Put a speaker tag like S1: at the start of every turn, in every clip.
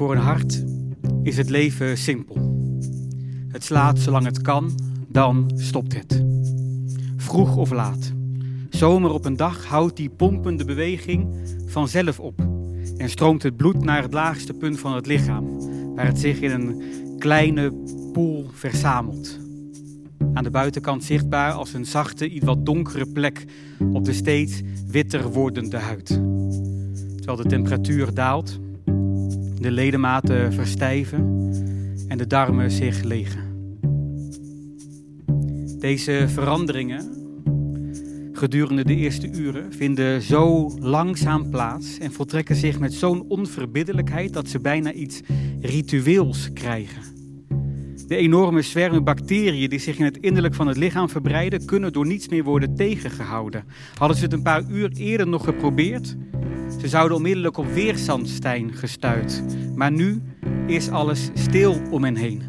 S1: Voor een hart is het leven simpel. Het slaat zolang het kan, dan stopt het. Vroeg of laat. Zomer op een dag houdt die pompende beweging vanzelf op en stroomt het bloed naar het laagste punt van het lichaam, waar het zich in een kleine poel verzamelt. Aan de buitenkant zichtbaar als een zachte, iets wat donkere plek op de steeds witter wordende huid. Terwijl de temperatuur daalt, de ledematen verstijven en de darmen zich legen. Deze veranderingen gedurende de eerste uren vinden zo langzaam plaats en voltrekken zich met zo'n onverbiddelijkheid dat ze bijna iets ritueels krijgen. De enorme zwermen bacteriën die zich in het innerlijk van het lichaam verbreiden, kunnen door niets meer worden tegengehouden. Hadden ze het een paar uur eerder nog geprobeerd, ze zouden onmiddellijk op weerstand zijn gestuurd. Maar nu is alles stil om hen heen.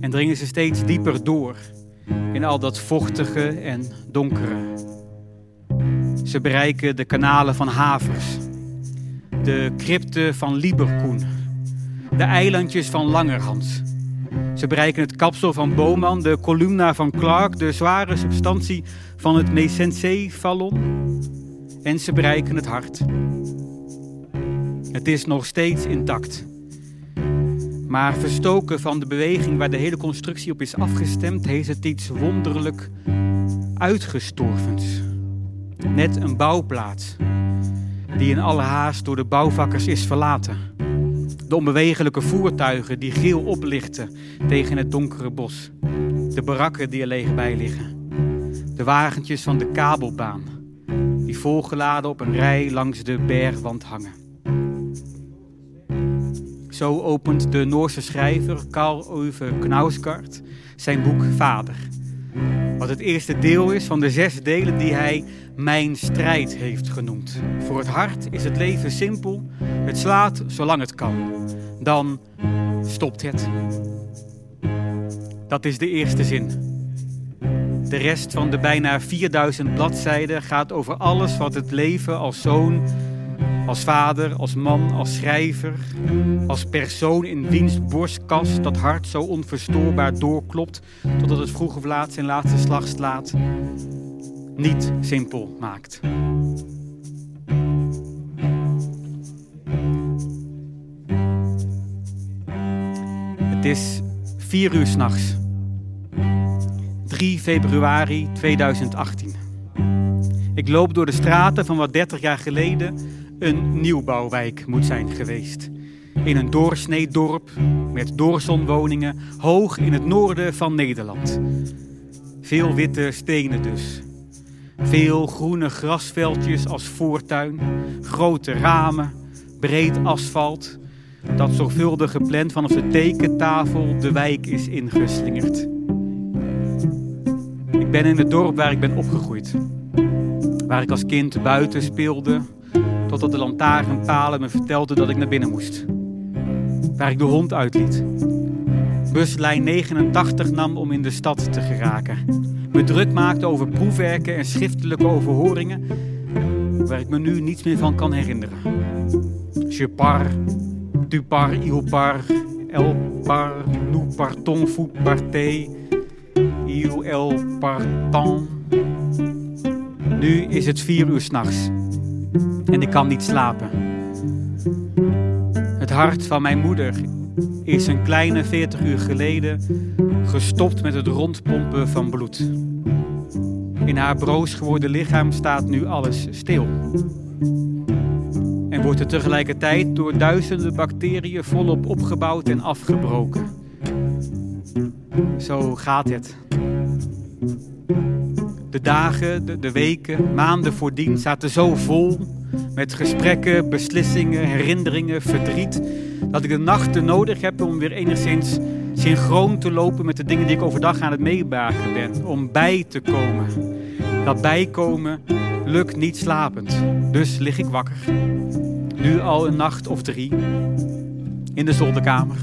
S1: En dringen ze steeds dieper door in al dat vochtige en donkere. Ze bereiken de kanalen van havers, de crypten van Lieberkoen, de eilandjes van Langerhans. Ze bereiken het kapsel van Boman, de columna van Clark, de zware substantie van het Mesensee-vallon. En ze bereiken het hart. Het is nog steeds intact. Maar verstoken van de beweging waar de hele constructie op is afgestemd, heeft het iets wonderlijk uitgestorvens. Net een bouwplaats die in alle haast door de bouwvakkers is verlaten. De onbewegelijke voertuigen die geel oplichten tegen het donkere bos. De barakken die er leeg bij liggen. De wagentjes van de kabelbaan volgeladen op een rij langs de bergwand hangen. Zo opent de Noorse schrijver Karl Ove Knausgaard zijn boek Vader. Wat het eerste deel is van de zes delen die hij Mijn strijd heeft genoemd. Voor het hart is het leven simpel. Het slaat zolang het kan. Dan stopt het. Dat is de eerste zin. De rest van de bijna 4000 bladzijden gaat over alles wat het leven als zoon als vader, als man, als schrijver, als persoon in wiens borstkas dat hart zo onverstoorbaar doorklopt totdat het vroeg of laat zijn laatste slag slaat, niet simpel maakt. Het is vier uur s'nachts. 3 februari 2018. Ik loop door de straten van wat 30 jaar geleden een nieuwbouwwijk moet zijn geweest. In een doorsnee dorp met doorzonwoningen hoog in het noorden van Nederland. Veel witte stenen dus. Veel groene grasveldjes als voortuin, grote ramen, breed asfalt, dat zorgvuldig gepland vanaf de tekentafel de wijk is ingeslingerd. Ben in het dorp waar ik ben opgegroeid. Waar ik als kind buiten speelde, totdat de lantaarnpalen me vertelden dat ik naar binnen moest. Waar ik de hond uitliet. Buslijn 89 nam om in de stad te geraken. Me druk maakte over proefwerken en schriftelijke overhoringen, waar ik me nu niets meer van kan herinneren. Je par, tu par, il par, il el partant. Nu is het vier uur s'nachts en ik kan niet slapen. Het hart van mijn moeder is een kleine 40 uur geleden gestopt met het rondpompen van bloed. In haar broos geworden lichaam staat nu alles stil. En wordt er tegelijkertijd door duizenden bacteriën volop opgebouwd en afgebroken. Zo gaat het. De dagen, de, weken, maanden voordien zaten zo vol met gesprekken, beslissingen, herinneringen, verdriet. Dat ik de nachten nodig heb om weer enigszins synchroon te lopen met de dingen die ik overdag aan het meebaken ben. Om bij te komen. Dat bijkomen lukt niet slapend. Dus lig ik wakker. Nu al een nacht of drie. In de zolderkamer.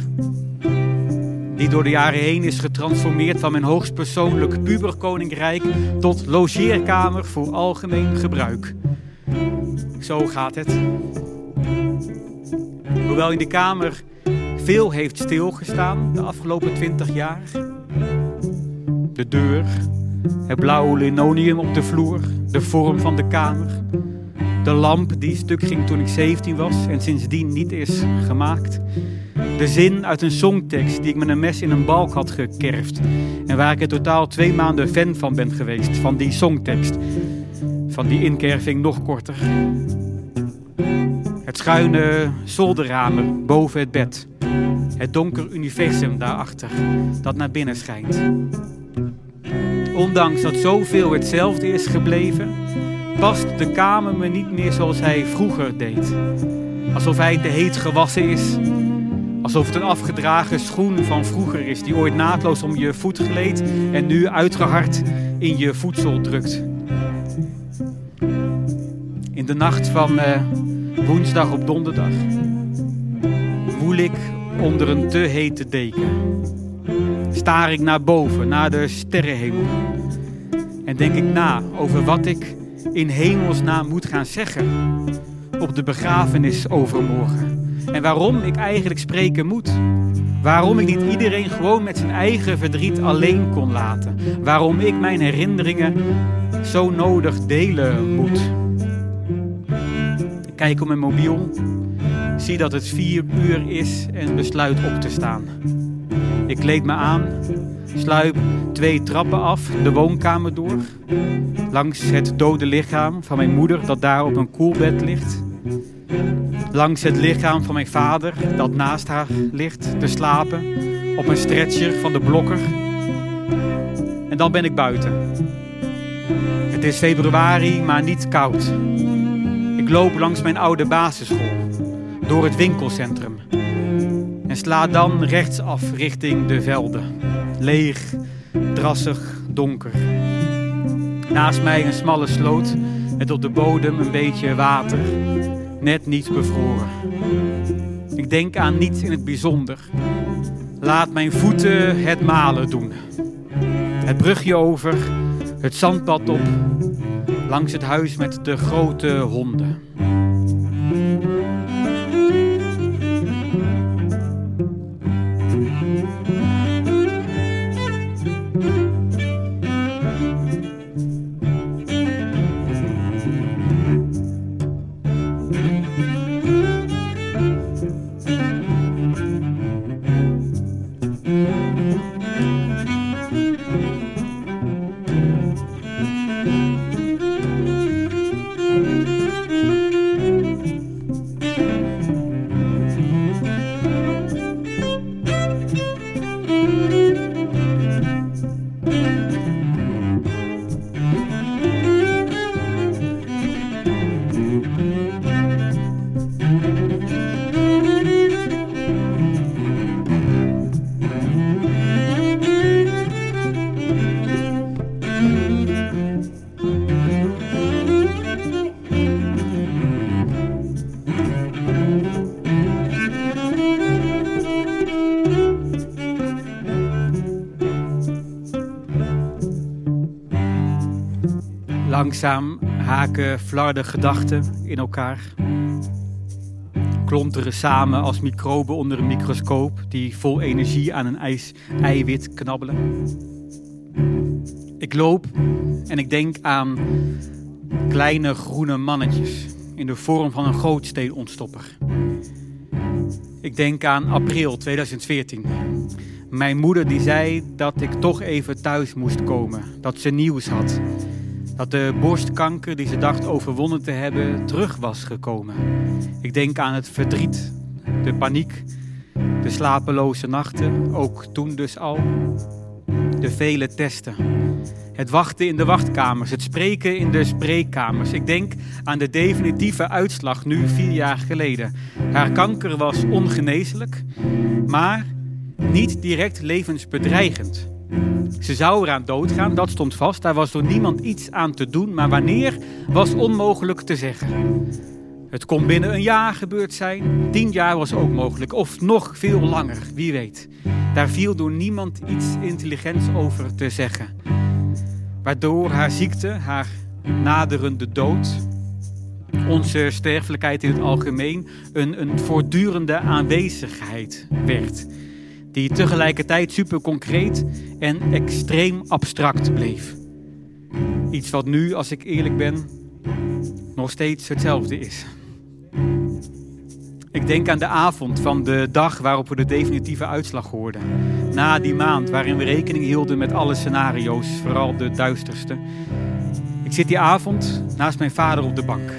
S1: Die door de jaren heen is getransformeerd van mijn hoogstpersoonlijk puberkoninkrijk tot logeerkamer voor algemeen gebruik. Zo gaat het. Hoewel in de kamer Veel heeft stilgestaan de afgelopen twintig jaar. De deur, het blauwe linoleum op de vloer, de vorm van de kamer. De lamp die stuk ging toen ik 17 was en sindsdien niet is gemaakt. De zin uit een songtekst die ik met een mes in een balk had gekerfd. En waar ik in totaal twee maanden fan van ben geweest, van die songtekst. Van die inkerving nog korter. Het schuine zolderramen boven het bed. Het donker universum daarachter dat naar binnen schijnt. Ondanks dat zoveel hetzelfde is gebleven, past de kamer me niet meer zoals hij vroeger deed. Alsof hij te heet gewassen is. Alsof het een afgedragen schoen van vroeger is die ooit naadloos om je voet gleed en nu uitgehard in je voedsel drukt. In de nacht van uh, woensdag op donderdag woel ik onder een te hete deken. Staar ik naar boven, naar de sterrenhemel. En denk ik na over wat ik in hemelsnaam moet gaan zeggen op de begrafenis overmorgen. En waarom ik eigenlijk spreken moet. Waarom ik niet iedereen gewoon met zijn eigen verdriet alleen kon laten. Waarom ik mijn herinneringen zo nodig delen moet. Ik kijk op mijn mobiel, zie dat het vier uur is en besluit op te staan. Ik kleed me aan, sluip twee trappen af, de woonkamer door. Langs het dode lichaam van mijn moeder dat daar op een koelbed ligt. Langs het lichaam van mijn vader dat naast haar ligt te slapen op een stretcher van de blokker. En dan ben ik buiten. Het is februari, maar niet koud. Ik loop langs mijn oude basisschool, door het winkelcentrum en sla dan rechtsaf richting de velden. Leeg, drassig, donker. Naast mij een smalle sloot met op de bodem een beetje water, net niet bevroren. Ik denk aan niets in het bijzonder. Laat mijn voeten het malen doen. Het brugje over, het zandpad op, langs het huis met de grote honden. Haken flarde gedachten in elkaar. Klonteren samen als microben onder een microscoop die vol energie aan een ijs, eiwit knabbelen. Ik loop en ik denk aan kleine groene mannetjes in de vorm van een grootsteenontstopper. Ik denk aan april 2014. Mijn moeder die zei dat ik toch even thuis moest komen, dat ze nieuws had. Dat de borstkanker die ze dacht overwonnen te hebben terug was gekomen. Ik denk aan het verdriet, de paniek, de slapeloze nachten, ook toen dus al. De vele testen. Het wachten in de wachtkamers, het spreken in de spreekkamers. Ik denk aan de definitieve uitslag nu vier jaar geleden. Haar kanker was ongeneeslijk, maar niet direct levensbedreigend. Ze zou eraan doodgaan, dat stond vast. Daar was door niemand iets aan te doen, maar wanneer was onmogelijk te zeggen. Het kon binnen een jaar gebeurd zijn, tien jaar was ook mogelijk, of nog veel langer, wie weet. Daar viel door niemand iets intelligents over te zeggen. Waardoor haar ziekte, haar naderende dood, onze sterfelijkheid in het algemeen een, een voortdurende aanwezigheid werd. Die tegelijkertijd super concreet en extreem abstract bleef. Iets wat nu, als ik eerlijk ben, nog steeds hetzelfde is. Ik denk aan de avond van de dag waarop we de definitieve uitslag hoorden. Na die maand waarin we rekening hielden met alle scenario's, vooral de duisterste. Ik zit die avond naast mijn vader op de bank.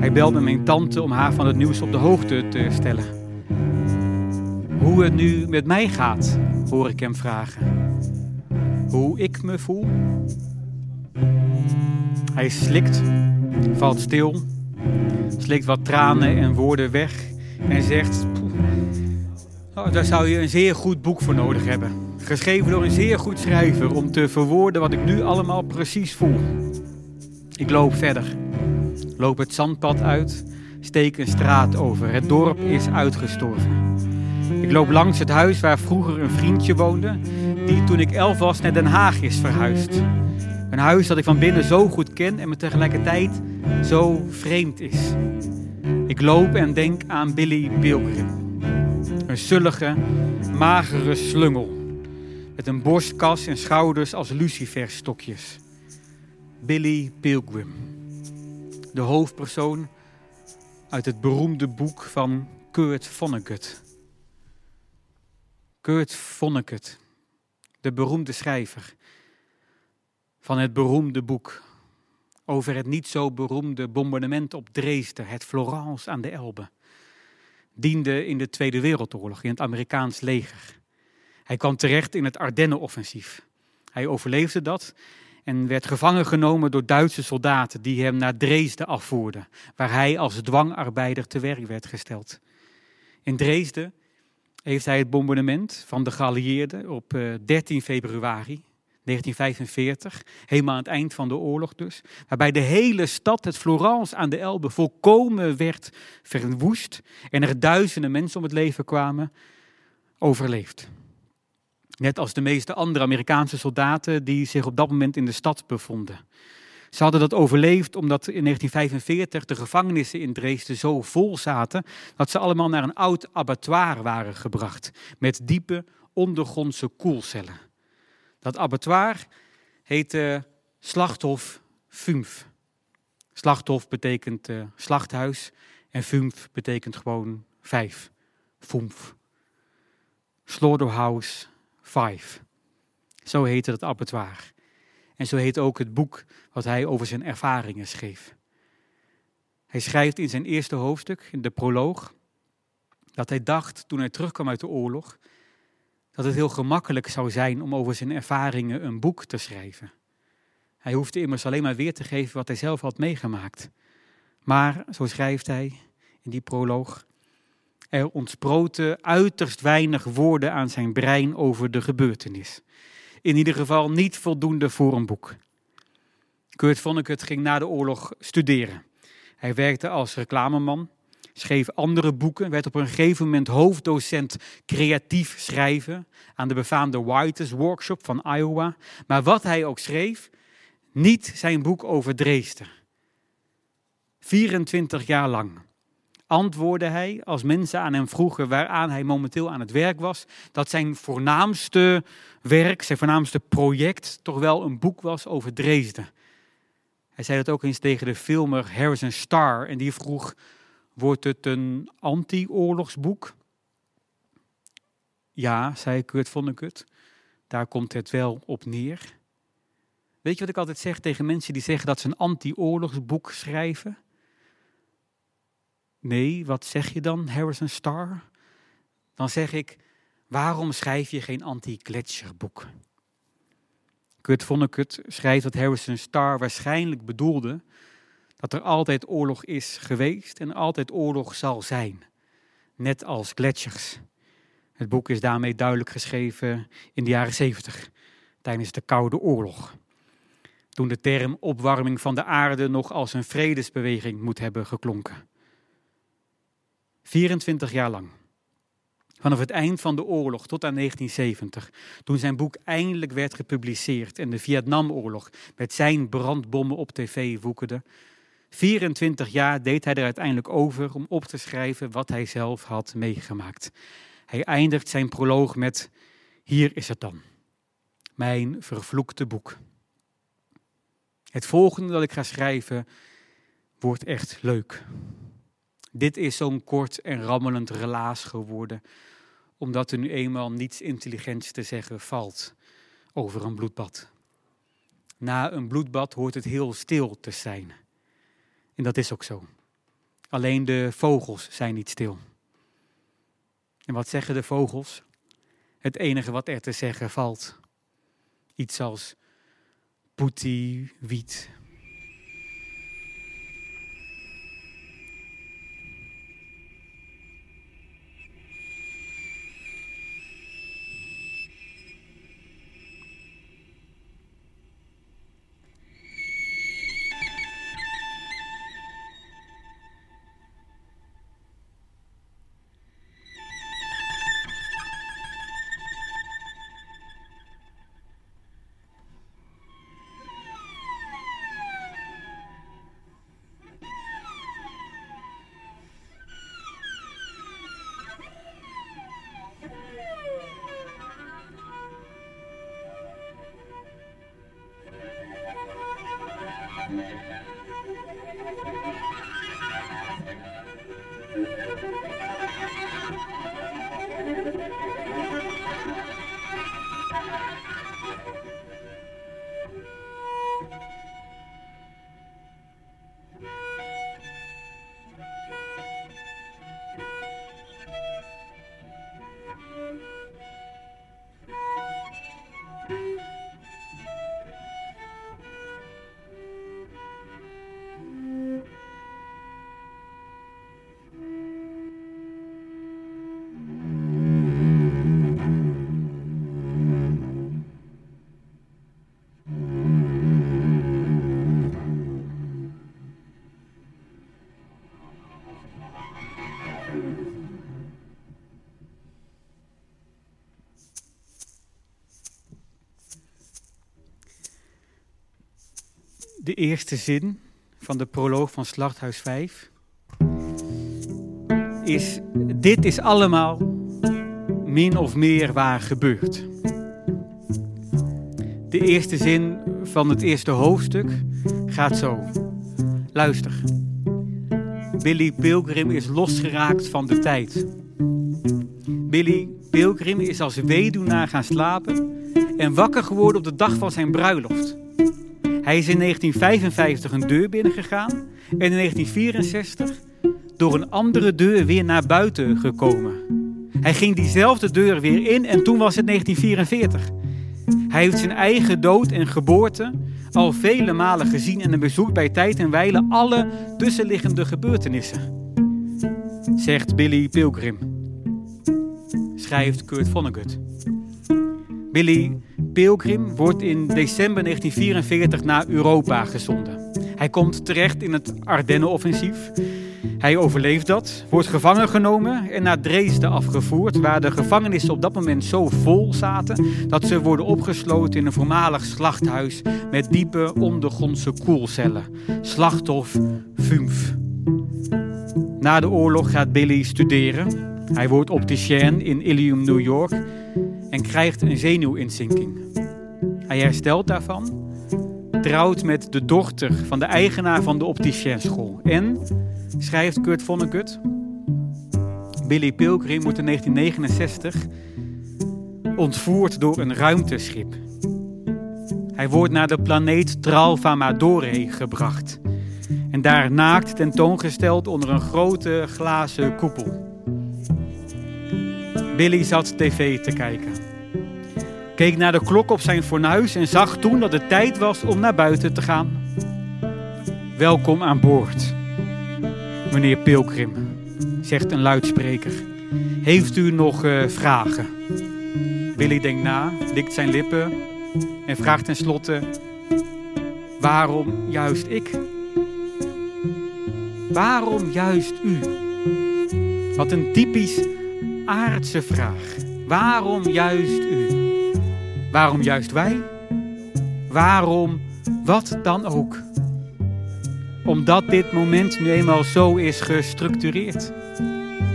S1: Hij belt met mijn tante om haar van het nieuws op de hoogte te stellen. Hoe het nu met mij gaat, hoor ik hem vragen. Hoe ik me voel? Hij slikt, valt stil, slikt wat tranen en woorden weg en zegt: oh, Daar zou je een zeer goed boek voor nodig hebben. Geschreven door een zeer goed schrijver om te verwoorden wat ik nu allemaal precies voel. Ik loop verder. Loop het zandpad uit, steek een straat over. Het dorp is uitgestorven. Ik loop langs het huis waar vroeger een vriendje woonde, die toen ik elf was naar Den Haag is verhuisd. Een huis dat ik van binnen zo goed ken en me tegelijkertijd zo vreemd is. Ik loop en denk aan Billy Pilgrim. Een zullige, magere slungel. Met een borstkas en schouders als luciferstokjes. Billy Pilgrim. De hoofdpersoon uit het beroemde boek van Kurt Vonnegut. Kurt Vonnegut, de beroemde schrijver van het beroemde boek over het niet zo beroemde bombardement op Dresden, het Florence aan de Elbe. Diende in de Tweede Wereldoorlog in het Amerikaans leger. Hij kwam terecht in het Ardennenoffensief. Hij overleefde dat en werd gevangen genomen door Duitse soldaten die hem naar Dresden afvoerden, waar hij als dwangarbeider te werk werd gesteld. In Dresden heeft hij het bombardement van de geallieerden op 13 eh, februari 1945, helemaal aan het eind van de oorlog dus, waarbij de hele stad, het Florence aan de Elbe, volkomen werd verwoest en er duizenden mensen om het leven kwamen, overleefd. Net als de meeste andere Amerikaanse soldaten die zich op dat moment in de stad bevonden. Ze hadden dat overleefd omdat in 1945 de gevangenissen in Dresden zo vol zaten dat ze allemaal naar een oud abattoir waren gebracht met diepe ondergrondse koelcellen. Dat abattoir heette Slachthof Fumf. Slachthof betekent uh, slachthuis en Fumf betekent gewoon vijf. Fumf. Slaughterhouse 5. Zo heette dat abattoir. En zo heet ook het boek wat hij over zijn ervaringen schreef. Hij schrijft in zijn eerste hoofdstuk, in de proloog, dat hij dacht toen hij terugkwam uit de oorlog dat het heel gemakkelijk zou zijn om over zijn ervaringen een boek te schrijven. Hij hoefde immers alleen maar weer te geven wat hij zelf had meegemaakt. Maar, zo schrijft hij in die proloog, er ontsproten uiterst weinig woorden aan zijn brein over de gebeurtenis. In ieder geval niet voldoende voor een boek. Kurt Vonnegut ging na de oorlog studeren. Hij werkte als reclameman schreef andere boeken, werd op een gegeven moment hoofddocent creatief schrijven aan de befaamde Whites Workshop van Iowa. Maar wat hij ook schreef, niet zijn boek over Dresden. 24 jaar lang antwoordde hij als mensen aan hem vroegen waaraan hij momenteel aan het werk was, dat zijn voornaamste werk, zijn voornaamste project toch wel een boek was over Dresden. Hij zei dat ook eens tegen de filmer Harrison Starr en die vroeg Wordt het een anti-oorlogsboek? Ja, zei Kurt Vonnegut. Daar komt het wel op neer. Weet je wat ik altijd zeg tegen mensen die zeggen dat ze een anti-oorlogsboek schrijven? Nee, wat zeg je dan, Harrison Starr? Dan zeg ik, waarom schrijf je geen anti-gletscherboek? Kurt Vonnegut schrijft dat Harrison Starr waarschijnlijk bedoelde dat er altijd oorlog is geweest en altijd oorlog zal zijn. Net als gletsjers. Het boek is daarmee duidelijk geschreven in de jaren 70, tijdens de Koude Oorlog. Toen de term opwarming van de aarde nog als een vredesbeweging moet hebben geklonken. 24 jaar lang. Vanaf het eind van de oorlog tot aan 1970, toen zijn boek eindelijk werd gepubliceerd en de Vietnamoorlog met zijn brandbommen op tv woekerde, 24 jaar deed hij er uiteindelijk over om op te schrijven wat hij zelf had meegemaakt. Hij eindigt zijn proloog met: Hier is het dan, mijn vervloekte boek. Het volgende dat ik ga schrijven wordt echt leuk. Dit is zo'n kort en rammelend relaas geworden, omdat er nu eenmaal niets intelligents te zeggen valt over een bloedbad. Na een bloedbad hoort het heel stil te zijn. En dat is ook zo. Alleen de vogels zijn niet stil. En wat zeggen de vogels? Het enige wat er te zeggen valt. Iets als poetie, wiet, eerste zin van de proloog van Slachthuis 5 is: Dit is allemaal min of meer waar gebeurd. De eerste zin van het eerste hoofdstuk gaat zo. Luister. Billy Pilgrim is losgeraakt van de tijd. Billy Pilgrim is als weduwnaar gaan slapen en wakker geworden op de dag van zijn bruiloft. Hij is in 1955 een deur binnengegaan en in 1964 door een andere deur weer naar buiten gekomen. Hij ging diezelfde deur weer in en toen was het 1944. Hij heeft zijn eigen dood en geboorte al vele malen gezien en bezoekt bij tijd en wijle alle tussenliggende gebeurtenissen. Zegt Billy Pilgrim. Schrijft Kurt Vonnegut. Billy Pilgrim wordt in december 1944 naar Europa gezonden. Hij komt terecht in het Ardennenoffensief. Hij overleeft dat, wordt gevangen genomen en naar Dresden afgevoerd, waar de gevangenissen op dat moment zo vol zaten dat ze worden opgesloten in een voormalig slachthuis met diepe ondergrondse koelcellen. Slachthof Fumf. Na de oorlog gaat Billy studeren. Hij wordt opticien in Ilium, New York en krijgt een zenuwinzinking. Hij herstelt daarvan, trouwt met de dochter van de eigenaar van de opticienschool en, schrijft Kurt Vonnegut, Billy Pilgrim wordt in 1969 ontvoerd door een ruimteschip. Hij wordt naar de planeet Tralfa Madore gebracht en daar naakt tentoongesteld onder een grote glazen koepel. Billy zat tv te kijken. Keek naar de klok op zijn fornuis en zag toen dat het tijd was om naar buiten te gaan. Welkom aan boord, meneer Pilgrim, zegt een luidspreker. Heeft u nog uh, vragen? Billy denkt na, likt zijn lippen en vraagt tenslotte: Waarom juist ik? Waarom juist u? Wat een typisch aardse vraag. Waarom juist u? Waarom juist wij? Waarom wat dan ook? Omdat dit moment nu eenmaal zo is gestructureerd.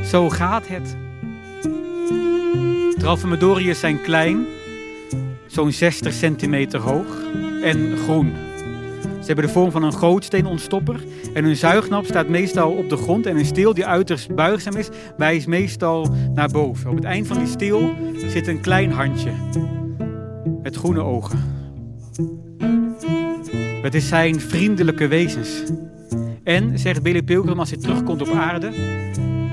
S1: Zo gaat het. Tralfamadoriërs zijn klein, zo'n 60 centimeter hoog en groen. Ze hebben de vorm van een gootsteenontstopper en hun zuignap staat meestal op de grond en een steel die uiterst buigzaam is, wijst meestal naar boven. Op het eind van die steel zit een klein handje met groene ogen. Het is zijn vriendelijke wezens. En, zegt Billy Pilgrim als hij terugkomt op aarde,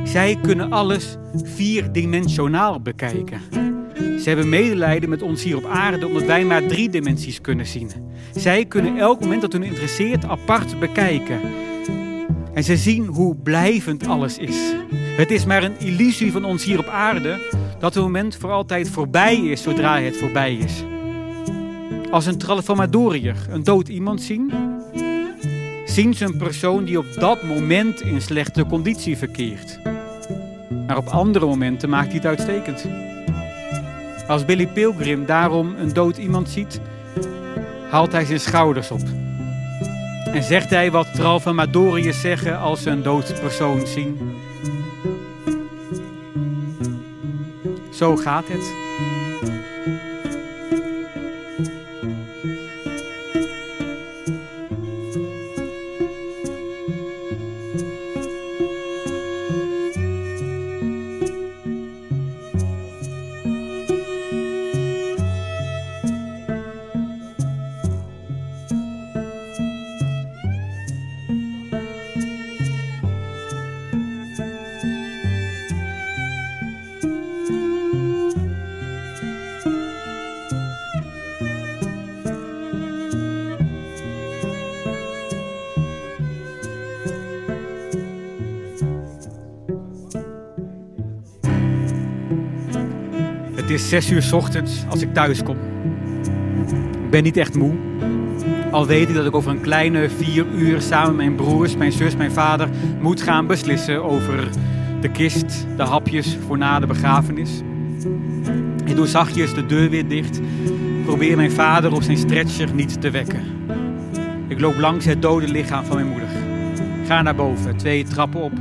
S1: zij kunnen alles vierdimensionaal bekijken. Ze hebben medelijden met ons hier op aarde omdat wij maar drie dimensies kunnen zien. Zij kunnen elk moment dat hun interesseert apart bekijken. En ze zien hoe blijvend alles is. Het is maar een illusie van ons hier op aarde dat het moment voor altijd voorbij is zodra het voorbij is. Als een tralfamadoriër een dood iemand zien, zien ze een persoon die op dat moment in slechte conditie verkeert. Maar op andere momenten maakt hij het uitstekend. Als Billy Pilgrim daarom een dood iemand ziet, haalt hij zijn schouders op. En zegt hij wat Tralfamadoriërs zeggen als ze een dood persoon zien. Zo gaat het. Zes uur ochtends als ik thuis kom. Ik ben niet echt moe. Al weet ik dat ik over een kleine vier uur samen met mijn broers, mijn zus, mijn vader moet gaan beslissen over de kist, de hapjes voor na de begrafenis. Ik doe zachtjes de deur weer dicht. Probeer mijn vader op zijn stretcher niet te wekken. Ik loop langs het dode lichaam van mijn moeder. Ga naar boven, twee trappen op.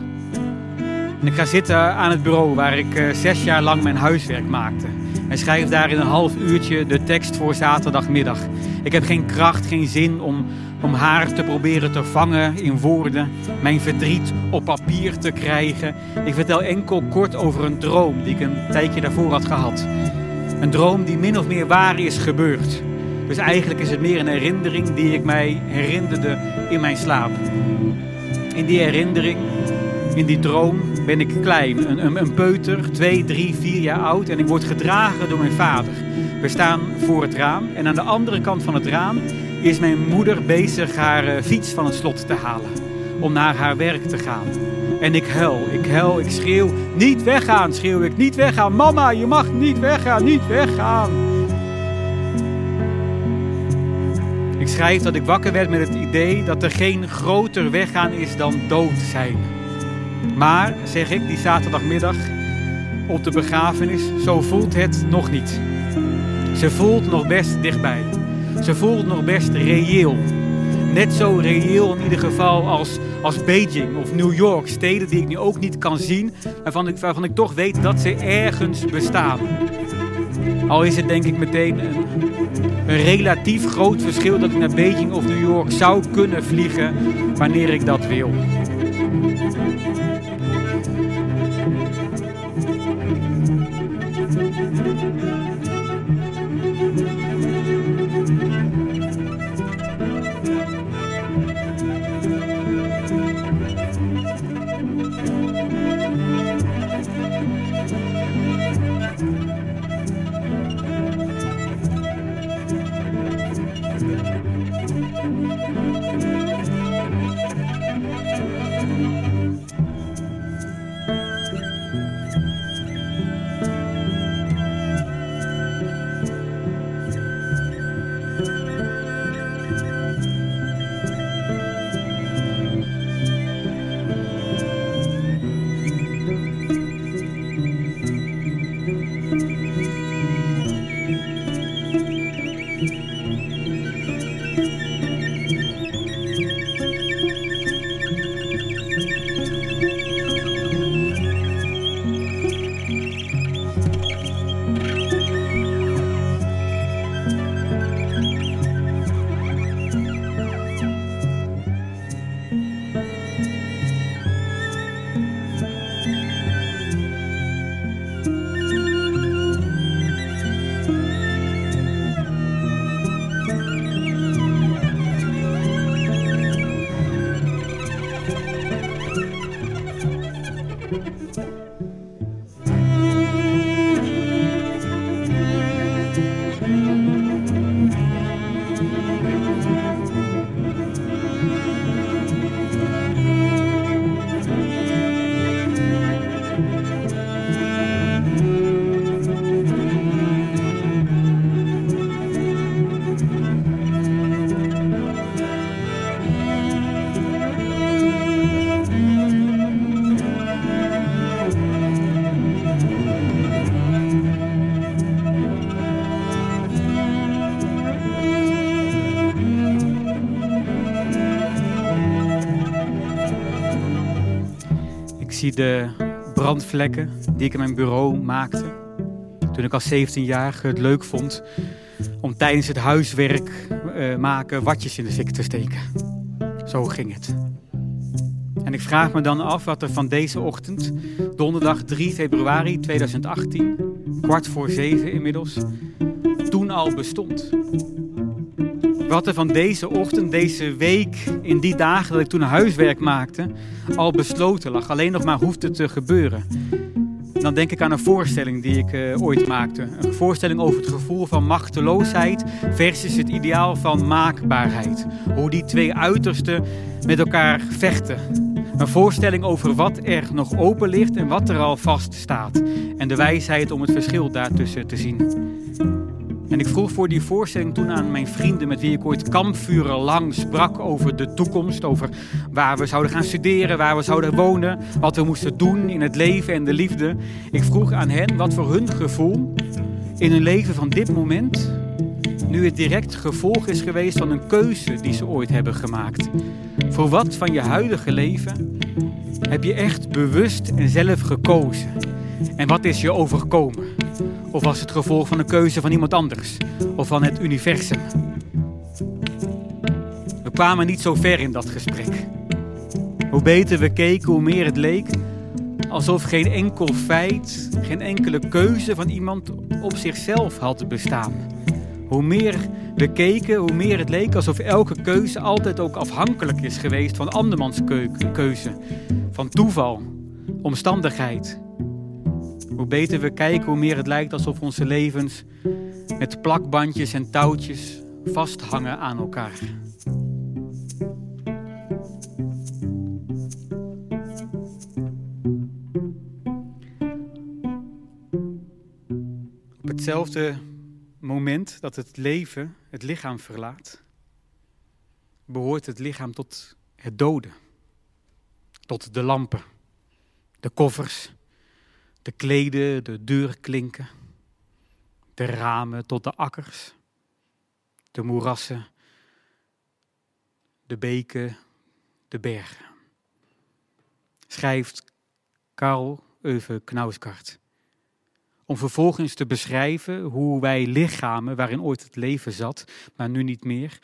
S1: En ik ga zitten aan het bureau waar ik eh, zes jaar lang mijn huiswerk maakte. En schrijf daar in een half uurtje de tekst voor zaterdagmiddag. Ik heb geen kracht, geen zin om, om haar te proberen te vangen in woorden. Mijn verdriet op papier te krijgen. Ik vertel enkel kort over een droom die ik een tijdje daarvoor had gehad. Een droom die min of meer waar is gebeurd. Dus eigenlijk is het meer een herinnering die ik mij herinnerde in mijn slaap. In die herinnering, in die droom, ben ik klein. Een, een, een peuter, twee, drie, vier jaar oud. En ik word gedragen door mijn vader. We staan voor het raam. En aan de andere kant van het raam is mijn moeder bezig haar eh, fiets van het slot te halen. Om naar haar werk te gaan. En ik huil, ik huil, ik schreeuw. Niet weggaan, schreeuw ik. Niet weggaan. Mama, je mag niet weggaan, niet weggaan. Ik schrijf dat ik wakker werd met het idee dat er geen groter weggaan is dan dood zijn. Maar, zeg ik die zaterdagmiddag op de begrafenis, zo voelt het nog niet. Ze voelt nog best dichtbij. Ze voelt nog best reëel. Net zo reëel in ieder geval als, als Beijing of New York, steden die ik nu ook niet kan zien, waarvan ik, waarvan ik toch weet dat ze ergens bestaan. Al is het denk ik meteen een, een relatief groot verschil dat ik naar Beijing of New York zou kunnen vliegen wanneer ik dat wil. Zie de brandvlekken die ik in mijn bureau maakte. Toen ik als 17-jarige het leuk vond om tijdens het huiswerk uh, maken watjes in de fik te steken. Zo ging het. En ik vraag me dan af wat er van deze ochtend, donderdag 3 februari 2018, kwart voor zeven inmiddels, toen al bestond. Wat er van deze ochtend, deze week, in die dagen dat ik toen huiswerk maakte, al besloten lag. Alleen nog maar hoefde te gebeuren. Dan denk ik aan een voorstelling die ik uh, ooit maakte. Een voorstelling over het gevoel van machteloosheid versus het ideaal van maakbaarheid. Hoe die twee uitersten met elkaar vechten. Een voorstelling over wat er nog open ligt en wat er al vast staat. En de wijsheid om het verschil daartussen te zien. En ik vroeg voor die voorstelling toen aan mijn vrienden met wie ik ooit kampvuren lang sprak over de toekomst, over waar we zouden gaan studeren, waar we zouden wonen, wat we moesten doen in het leven en de liefde. Ik vroeg aan hen wat voor hun gevoel in hun leven van dit moment nu het direct gevolg is geweest van een keuze die ze ooit hebben gemaakt. Voor wat van je huidige leven heb je echt bewust en zelf gekozen? En wat is je overkomen? Of was het gevolg van een keuze van iemand anders? Of van het universum? We kwamen niet zo ver in dat gesprek. Hoe beter we keken, hoe meer het leek alsof geen enkel feit, geen enkele keuze van iemand op zichzelf had bestaan. Hoe meer we keken, hoe meer het leek alsof elke keuze altijd ook afhankelijk is geweest van andermans keuze, van toeval, omstandigheid. Hoe beter we kijken, hoe meer het lijkt alsof onze levens met plakbandjes en touwtjes vasthangen aan elkaar. Op hetzelfde moment dat het leven het lichaam verlaat, behoort het lichaam tot het doden, tot de lampen, de koffers, de kleden, de deurklinken, de ramen tot de akkers, de moerassen, de beken, de bergen. Schrijft Karl Euve Knauskart. Om vervolgens te beschrijven hoe wij lichamen waarin ooit het leven zat, maar nu niet meer,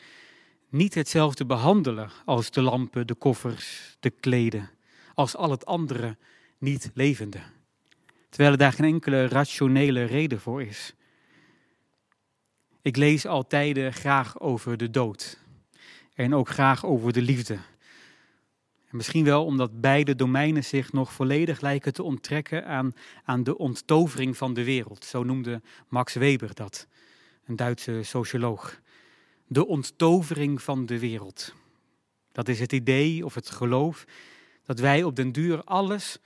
S1: niet hetzelfde behandelen als de lampen, de koffers, de kleden, als al het andere niet levende terwijl er daar geen enkele rationele reden voor is. Ik lees altijd graag over de dood en ook graag over de liefde. En misschien wel omdat beide domeinen zich nog volledig lijken te onttrekken aan, aan de onttovering van de wereld. Zo noemde Max Weber dat, een Duitse socioloog. De onttovering van de wereld. Dat is het idee of het geloof dat wij op den duur alles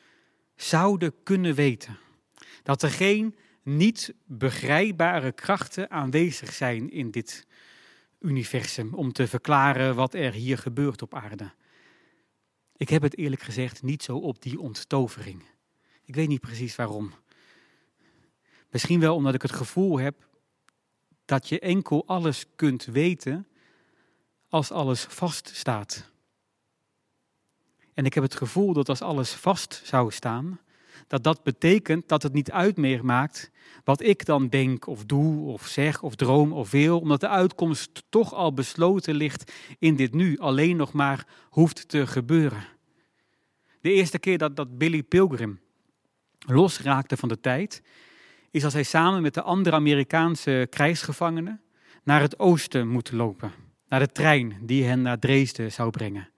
S1: zouden kunnen weten. Dat er geen niet begrijpbare krachten aanwezig zijn in dit universum om te verklaren wat er hier gebeurt op aarde. Ik heb het eerlijk gezegd niet zo op die onttovering. Ik weet niet precies waarom. Misschien wel omdat ik het gevoel heb dat je enkel alles kunt weten als alles vaststaat. En ik heb het gevoel dat als alles vast zou staan, dat dat betekent dat het niet uit meer maakt wat ik dan denk of doe of zeg of droom of wil, omdat de uitkomst toch al besloten ligt in dit nu, alleen nog maar hoeft te gebeuren. De eerste keer dat, dat Billy Pilgrim losraakte van de tijd, is als hij samen met de andere Amerikaanse krijgsgevangenen naar het oosten moet lopen, naar de trein die hen naar Dresden zou brengen.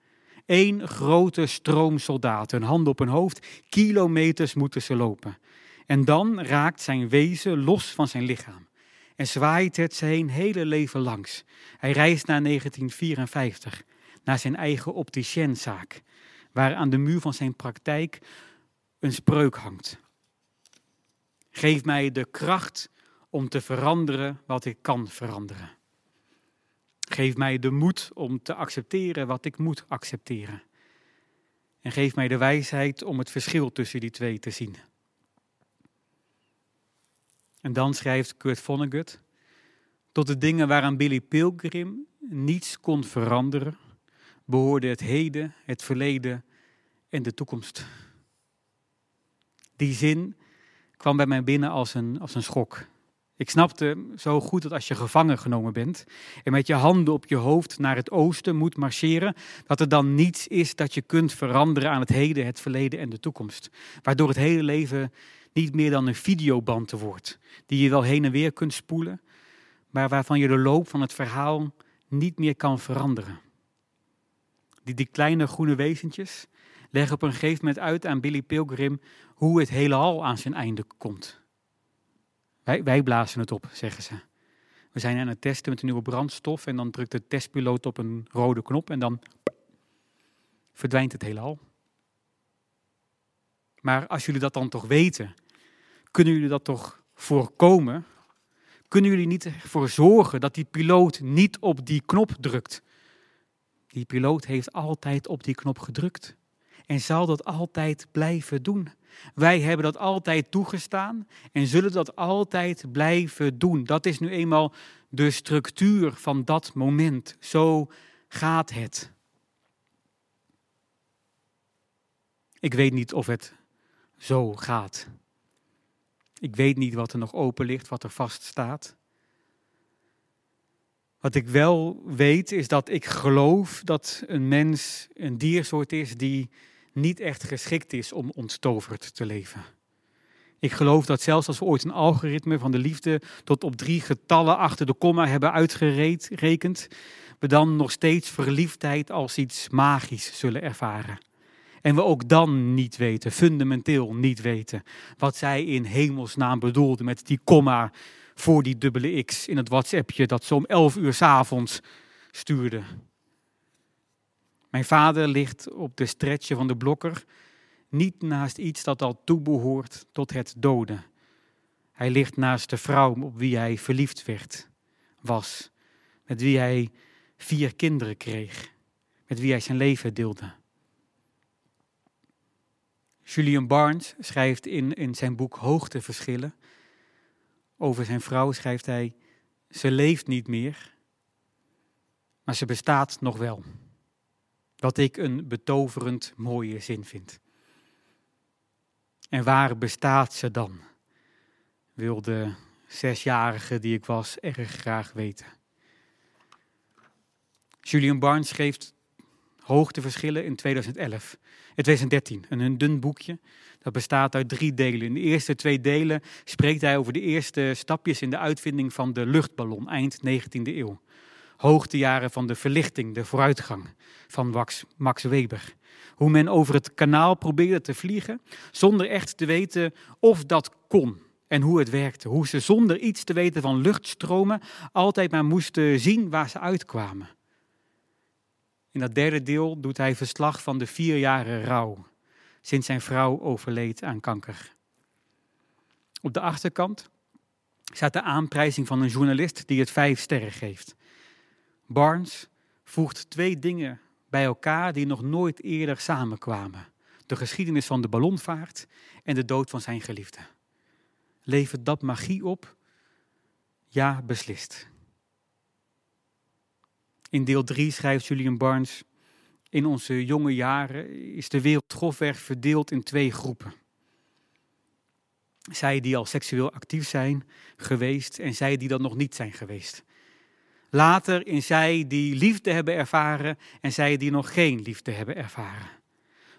S1: Eén grote stroom soldaten, een hand op hun hoofd, kilometers moeten ze lopen. En dan raakt zijn wezen los van zijn lichaam en zwaait het zijn hele leven langs. Hij reist naar 1954, naar zijn eigen opticienzaak, waar aan de muur van zijn praktijk een spreuk hangt. Geef mij de kracht om te veranderen wat ik kan veranderen. Geef mij de moed om te accepteren wat ik moet accepteren. En geef mij de wijsheid om het verschil tussen die twee te zien. En dan schrijft Kurt Vonnegut, tot de dingen waaraan Billy Pilgrim niets kon veranderen, behoorde het heden, het verleden en de toekomst. Die zin kwam bij mij binnen als een, als een schok. Ik snapte zo goed dat als je gevangen genomen bent en met je handen op je hoofd naar het oosten moet marcheren, dat er dan niets is dat je kunt veranderen aan het heden, het verleden en de toekomst. Waardoor het hele leven niet meer dan een videoband wordt, die je wel heen en weer kunt spoelen, maar waarvan je de loop van het verhaal niet meer kan veranderen. Die, die kleine groene wezentjes leggen op een gegeven moment uit aan Billy Pilgrim hoe het heelal aan zijn einde komt. Wij, wij blazen het op, zeggen ze. We zijn aan het testen met een nieuwe brandstof en dan drukt de testpiloot op een rode knop en dan verdwijnt het heelal. Maar als jullie dat dan toch weten, kunnen jullie dat toch voorkomen? Kunnen jullie niet ervoor zorgen dat die piloot niet op die knop drukt? Die piloot heeft altijd op die knop gedrukt en zal dat altijd blijven doen. Wij hebben dat altijd toegestaan en zullen dat altijd blijven doen. Dat is nu eenmaal de structuur van dat moment. Zo gaat het. Ik weet niet of het zo gaat. Ik weet niet wat er nog open ligt, wat er vast staat. Wat ik wel weet is dat ik geloof dat een mens een diersoort is die niet echt geschikt is om onttoverd te leven. Ik geloof dat zelfs als we ooit een algoritme van de liefde tot op drie getallen achter de komma hebben uitgerekend, we dan nog steeds verliefdheid als iets magisch zullen ervaren. En we ook dan niet weten, fundamenteel niet weten, wat zij in hemelsnaam bedoelde met die komma voor die dubbele x in het WhatsAppje dat ze om elf uur s avonds stuurde. Mijn vader ligt op de stretcher van de blokker, niet naast iets dat al toebehoort tot het doden. Hij ligt naast de vrouw op wie hij verliefd werd, was, met wie hij vier kinderen kreeg, met wie hij zijn leven deelde. Julian Barnes schrijft in, in zijn boek Hoogteverschillen over zijn vrouw, schrijft hij, ze leeft niet meer, maar ze bestaat nog wel. Wat ik een betoverend mooie zin vind. En waar bestaat ze dan? Wilde zesjarige die ik was erg graag weten. Julian Barnes schreef Hoogteverschillen in 2011. In 2013, een dun boekje. Dat bestaat uit drie delen. In de eerste twee delen spreekt hij over de eerste stapjes in de uitvinding van de luchtballon, eind 19e eeuw hoogtejaren van de verlichting, de vooruitgang van Max, Weber. Hoe men over het kanaal probeerde te vliegen zonder echt te weten of dat kon en hoe het werkte. Hoe ze zonder iets te weten van luchtstromen altijd maar moesten zien waar ze uitkwamen. In dat derde deel doet hij verslag van de vier jaren rouw sinds zijn vrouw overleed aan kanker. Op de achterkant staat de aanprijzing van een journalist die het vijf sterren geeft. Barnes voegt twee dingen bij elkaar die nog nooit eerder samenkwamen. De geschiedenis van de ballonvaart en de dood van zijn geliefde. Levert dat magie op? Ja, beslist. In deel 3 schrijft Julian Barnes: In onze jonge jaren is de wereld grofweg verdeeld in twee groepen. Zij die al seksueel actief zijn geweest en zij die dat nog niet zijn geweest. Later in zij die liefde hebben ervaren en zij die nog geen liefde hebben ervaren.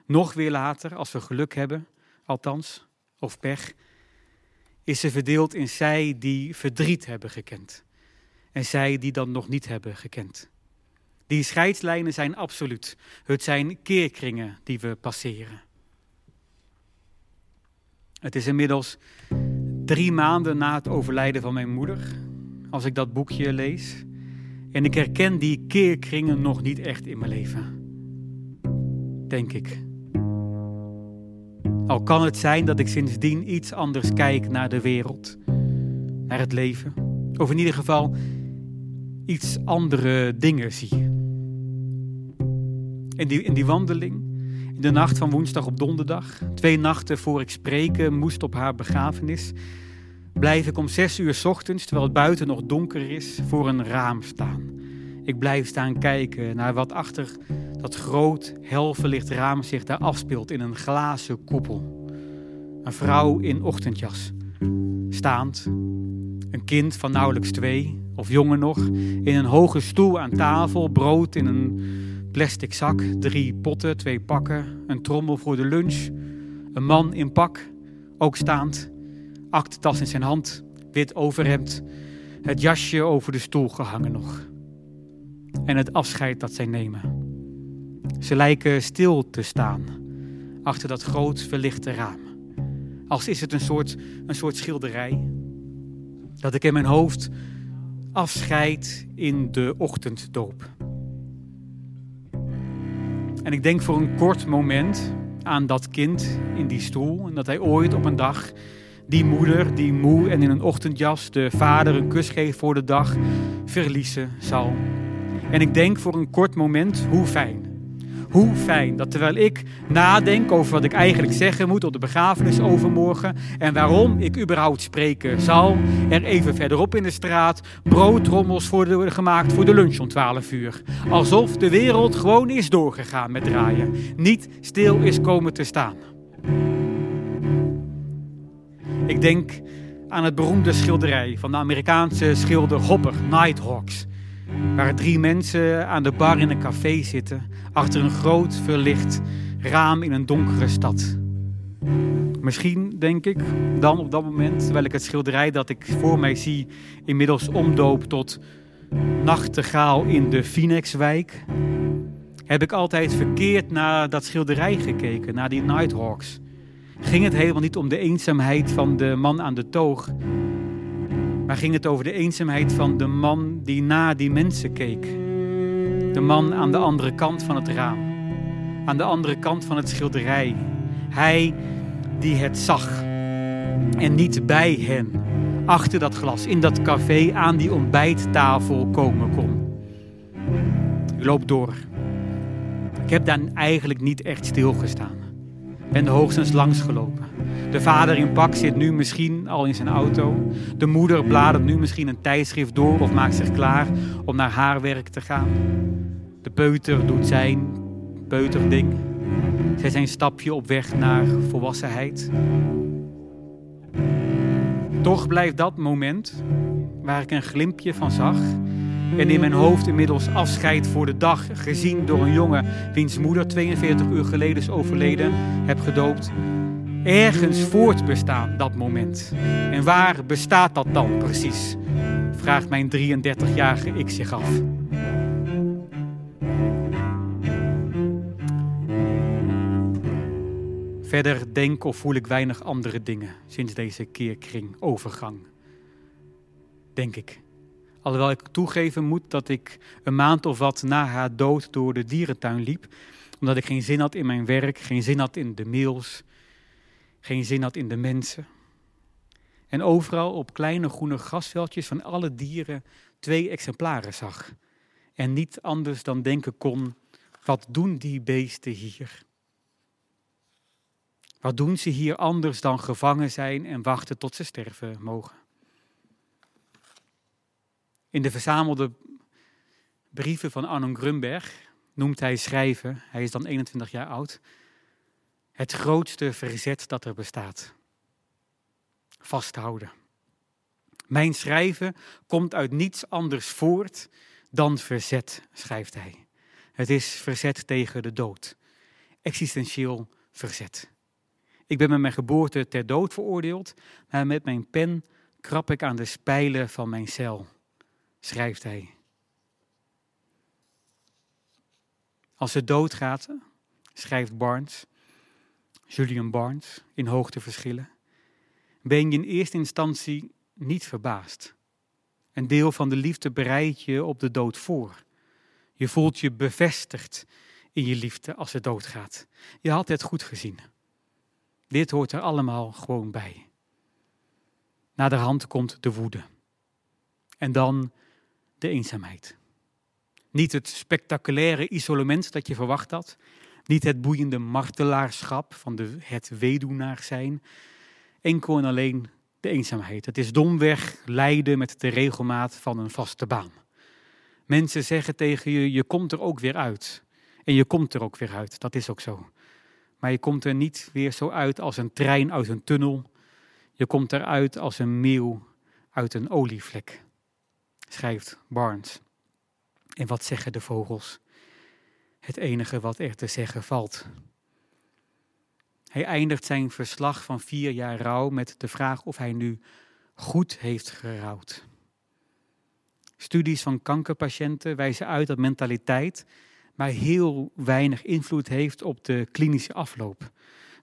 S1: Nog weer later, als we geluk hebben, althans, of pech, is ze verdeeld in zij die verdriet hebben gekend en zij die dat nog niet hebben gekend. Die scheidslijnen zijn absoluut. Het zijn keerkringen die we passeren. Het is inmiddels drie maanden na het overlijden van mijn moeder, als ik dat boekje lees. En ik herken die keerkringen nog niet echt in mijn leven. Denk ik. Al kan het zijn dat ik sindsdien iets anders kijk naar de wereld, naar het leven. Of in ieder geval iets andere dingen zie. In die, in die wandeling, in de nacht van woensdag op donderdag, twee nachten voor ik spreken moest op haar begrafenis, blijf ik om zes uur ochtends, terwijl het buiten nog donker is, voor een raam staan. Ik blijf staan kijken naar wat achter dat groot, helverlicht raam zich daar afspeelt in een glazen koepel. Een vrouw in ochtendjas, staand. Een kind van nauwelijks twee, of jonger nog, in een hoge stoel aan tafel, brood in een plastic zak, drie potten, twee pakken, een trommel voor de lunch. Een man in pak, ook staand, aktentas in zijn hand, wit overhemd, het jasje over de stoel gehangen nog. En het afscheid dat zij nemen. Ze lijken stil te staan achter dat groot verlichte raam. Als is het een soort, een soort schilderij. Dat ik in mijn hoofd afscheid in de ochtenddoop. En ik denk voor een kort moment aan dat kind in die stoel. En dat hij ooit op een dag die moeder, die moe en in een ochtendjas de vader een kus geeft voor de dag, verliezen zal. En ik denk voor een kort moment hoe fijn. Hoe fijn dat terwijl ik nadenk over wat ik eigenlijk zeggen moet op de begrafenis overmorgen en waarom ik überhaupt spreken zal, er even verderop in de straat broodtrommels worden gemaakt voor de lunch om 12 uur. Alsof de wereld gewoon is doorgegaan met draaien, niet stil is komen te staan. Ik denk aan het beroemde schilderij van de Amerikaanse schilder Hopper, Nighthawks. Waar drie mensen aan de bar in een café zitten, achter een groot verlicht raam in een donkere stad. Misschien denk ik dan op dat moment, terwijl ik het schilderij dat ik voor mij zie inmiddels omdoop tot Nachtegaal in de Phoenixwijk, heb ik altijd verkeerd naar dat schilderij gekeken, naar die Nighthawks ging het helemaal niet om de eenzaamheid van de man aan de toog. Maar ging het over de eenzaamheid van de man die na die mensen keek. De man aan de andere kant van het raam. Aan de andere kant van het schilderij. Hij die het zag. En niet bij hen. Achter dat glas, in dat café, aan die ontbijttafel komen kon. Loop door. Ik heb daar eigenlijk niet echt stilgestaan ben hoogstens langsgelopen. De vader in pak zit nu misschien al in zijn auto. De moeder bladert nu misschien een tijdschrift door of maakt zich klaar om naar haar werk te gaan. De peuter doet zijn peuterding. Zij zijn stapje op weg naar volwassenheid. Toch blijft dat moment waar ik een glimpje van zag en in mijn hoofd inmiddels afscheid voor de dag, gezien door een jongen wiens moeder 42 uur geleden is overleden, heb gedoopt. Ergens voortbestaan dat moment. En waar bestaat dat dan precies? Vraagt mijn 33-jarige ik zich af. Verder denk of voel ik weinig andere dingen sinds deze keerkring overgang. Denk ik. Alhoewel ik toegeven moet dat ik een maand of wat na haar dood door de dierentuin liep. Omdat ik geen zin had in mijn werk, geen zin had in de mails, geen zin had in de mensen. En overal op kleine groene grasveldjes van alle dieren twee exemplaren zag. En niet anders dan denken kon, wat doen die beesten hier? Wat doen ze hier anders dan gevangen zijn en wachten tot ze sterven mogen? In de verzamelde brieven van Arno Grunberg noemt hij schrijven, hij is dan 21 jaar oud, het grootste verzet dat er bestaat. Vasthouden. Mijn schrijven komt uit niets anders voort dan verzet, schrijft hij. Het is verzet tegen de dood. Existentieel verzet. Ik ben met mijn geboorte ter dood veroordeeld, maar met mijn pen krap ik aan de spijlen van mijn cel schrijft hij. Als ze doodgaat, schrijft Barnes, Julian Barnes, in hoogteverschillen, ben je in eerste instantie niet verbaasd. Een deel van de liefde bereidt je op de dood voor. Je voelt je bevestigd in je liefde als ze doodgaat. Je had het goed gezien. Dit hoort er allemaal gewoon bij. Na de hand komt de woede. En dan eenzaamheid. Niet het spectaculaire isolement dat je verwacht had. Niet het boeiende martelaarschap van de, het weduwnaar zijn. Enkel en alleen de eenzaamheid. Het is domweg lijden met de regelmaat van een vaste baan. Mensen zeggen tegen je, je komt er ook weer uit. En je komt er ook weer uit, dat is ook zo. Maar je komt er niet weer zo uit als een trein uit een tunnel. Je komt eruit als een meeuw uit een olievlek, schrijft Barnes. En wat zeggen de vogels? Het enige wat er te zeggen valt. Hij eindigt zijn verslag van vier jaar rouw met de vraag of hij nu goed heeft gerouwd. Studies van kankerpatiënten wijzen uit dat mentaliteit maar heel weinig invloed heeft op de klinische afloop.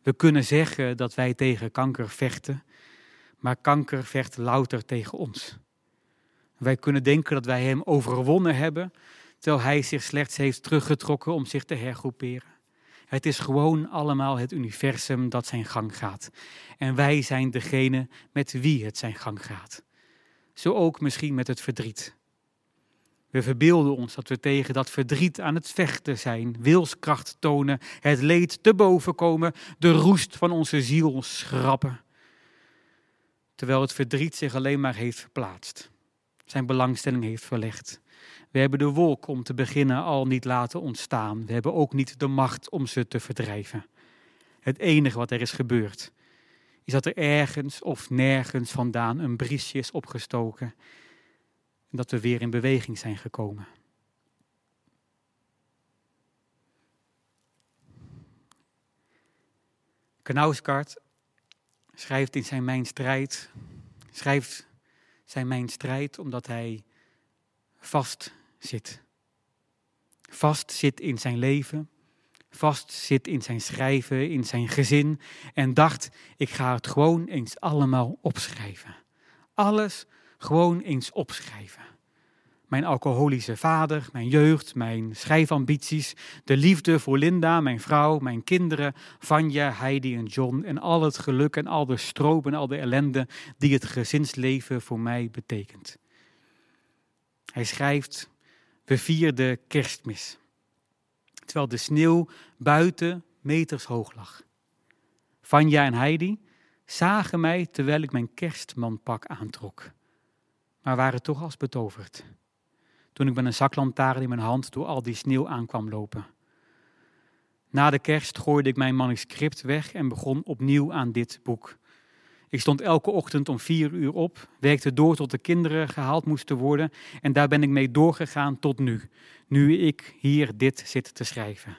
S1: We kunnen zeggen dat wij tegen kanker vechten, maar kanker vecht louter tegen ons. Wij kunnen denken dat wij hem overwonnen hebben, terwijl hij zich slechts heeft teruggetrokken om zich te hergroeperen. Het is gewoon allemaal het universum dat zijn gang gaat. En wij zijn degene met wie het zijn gang gaat. Zo ook misschien met het verdriet. We verbeelden ons dat we tegen dat verdriet aan het vechten zijn, wilskracht tonen, het leed te boven komen, de roest van onze ziel schrappen. Terwijl het verdriet zich alleen maar heeft verplaatst, zijn belangstelling heeft verlegd. We hebben de wolk om te beginnen al niet laten ontstaan. We hebben ook niet de macht om ze te verdrijven. Het enige wat er is gebeurd, is dat er ergens of nergens vandaan een briesje is opgestoken en dat we weer in beweging zijn gekomen. Knausgaard schrijft in zijn Mijn Strijd, schrijft zijn Mijn Strijd omdat hij vast zit. Vast zit in zijn leven, vast zit in zijn schrijven, in zijn gezin en dacht, ik ga het gewoon eens allemaal opschrijven. Alles gewoon eens opschrijven. Mijn alcoholische vader, mijn jeugd, mijn schrijfambities, de liefde voor Linda, mijn vrouw, mijn kinderen, Vanja, Heidi en John en al het geluk en al de stroop en al de ellende die het gezinsleven voor mij betekent. Hij schrijft, we vierden kerstmis, terwijl de sneeuw buiten meters hoog lag. Vanja en Heidi zagen mij terwijl ik mijn kerstmanpak aantrok maar waren toch als betoverd. Toen ik met een zaklantaarn in mijn hand door al die sneeuw aankwam lopen. Na de kerst gooide ik mijn manuscript weg en begon opnieuw aan dit boek. Ik stond elke ochtend om vier uur op, werkte door tot de kinderen gehaald moesten worden en daar ben ik mee doorgegaan tot nu, nu ik hier dit zit te schrijven.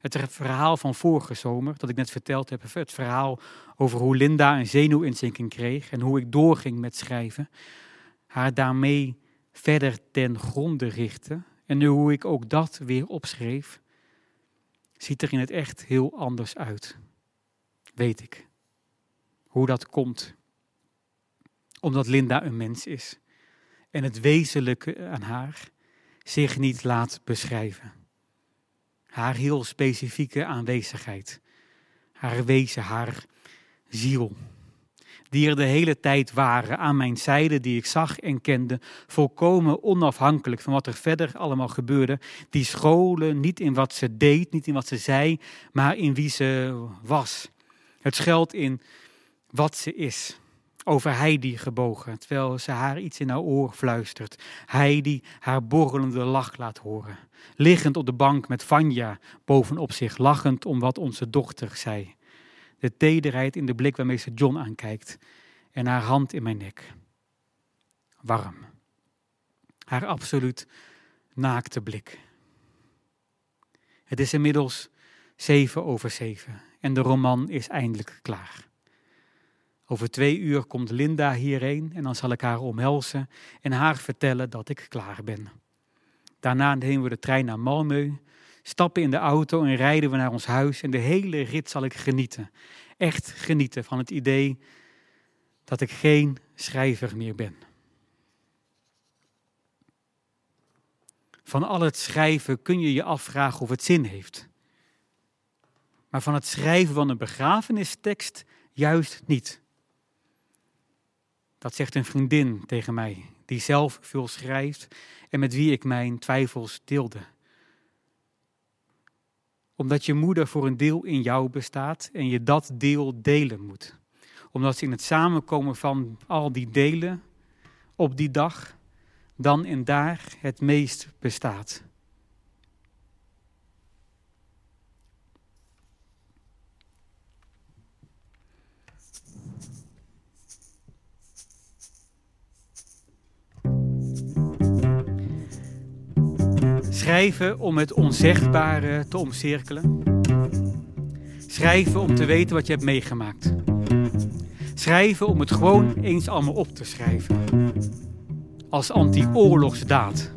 S1: Het verhaal van vorige zomer, dat ik net verteld heb, het verhaal over hoe Linda een zenuwinzinking kreeg en hoe ik doorging met schrijven, haar daarmee verder ten gronde richten. En nu hoe ik ook dat weer opschreef, ziet er in het echt heel anders uit. Weet ik. Hoe dat komt. Omdat Linda een mens is. En het wezenlijke aan haar zich niet laat beschrijven. Haar heel specifieke aanwezigheid. Haar wezen, haar ziel die er de hele tijd waren aan mijn zijde, die ik zag en kende, volkomen onafhankelijk van wat er verder allemaal gebeurde. Die scholen niet in wat ze deed, niet in wat ze zei, maar in wie ze was. Het schuilt in wat ze is. Over Heidi gebogen, terwijl ze haar iets in haar oor fluistert. Heidi haar borrelende lach laat horen. Liggend op de bank met Vanja bovenop zich, lachend om wat onze dochter zei de tederheid in de blik waarmee ze John aankijkt en haar hand in mijn nek. Warm. Haar absoluut naakte blik. Het is inmiddels zeven over zeven en de roman is eindelijk klaar. Over twee uur komt Linda hierheen en dan zal ik haar omhelzen en haar vertellen dat ik klaar ben. Daarna nemen we de trein naar Malmö stappen in de auto en rijden we naar ons huis. En de hele rit zal ik genieten. Echt genieten van het idee dat ik geen schrijver meer ben. Van al het schrijven kun je je afvragen of het zin heeft. Maar van het schrijven van een begrafenistekst juist niet. Dat zegt een vriendin tegen mij, die zelf veel schrijft en met wie ik mijn twijfels deelde omdat je moeder voor een deel in jou bestaat en je dat deel delen moet. Omdat ze in het samenkomen van al die delen op die dag dan en daar het meest bestaat. Schrijven om het onzegbare te omcirkelen. Schrijven om te weten wat je hebt meegemaakt. Schrijven om het gewoon eens allemaal op te schrijven. Als anti-oorlogsdaad.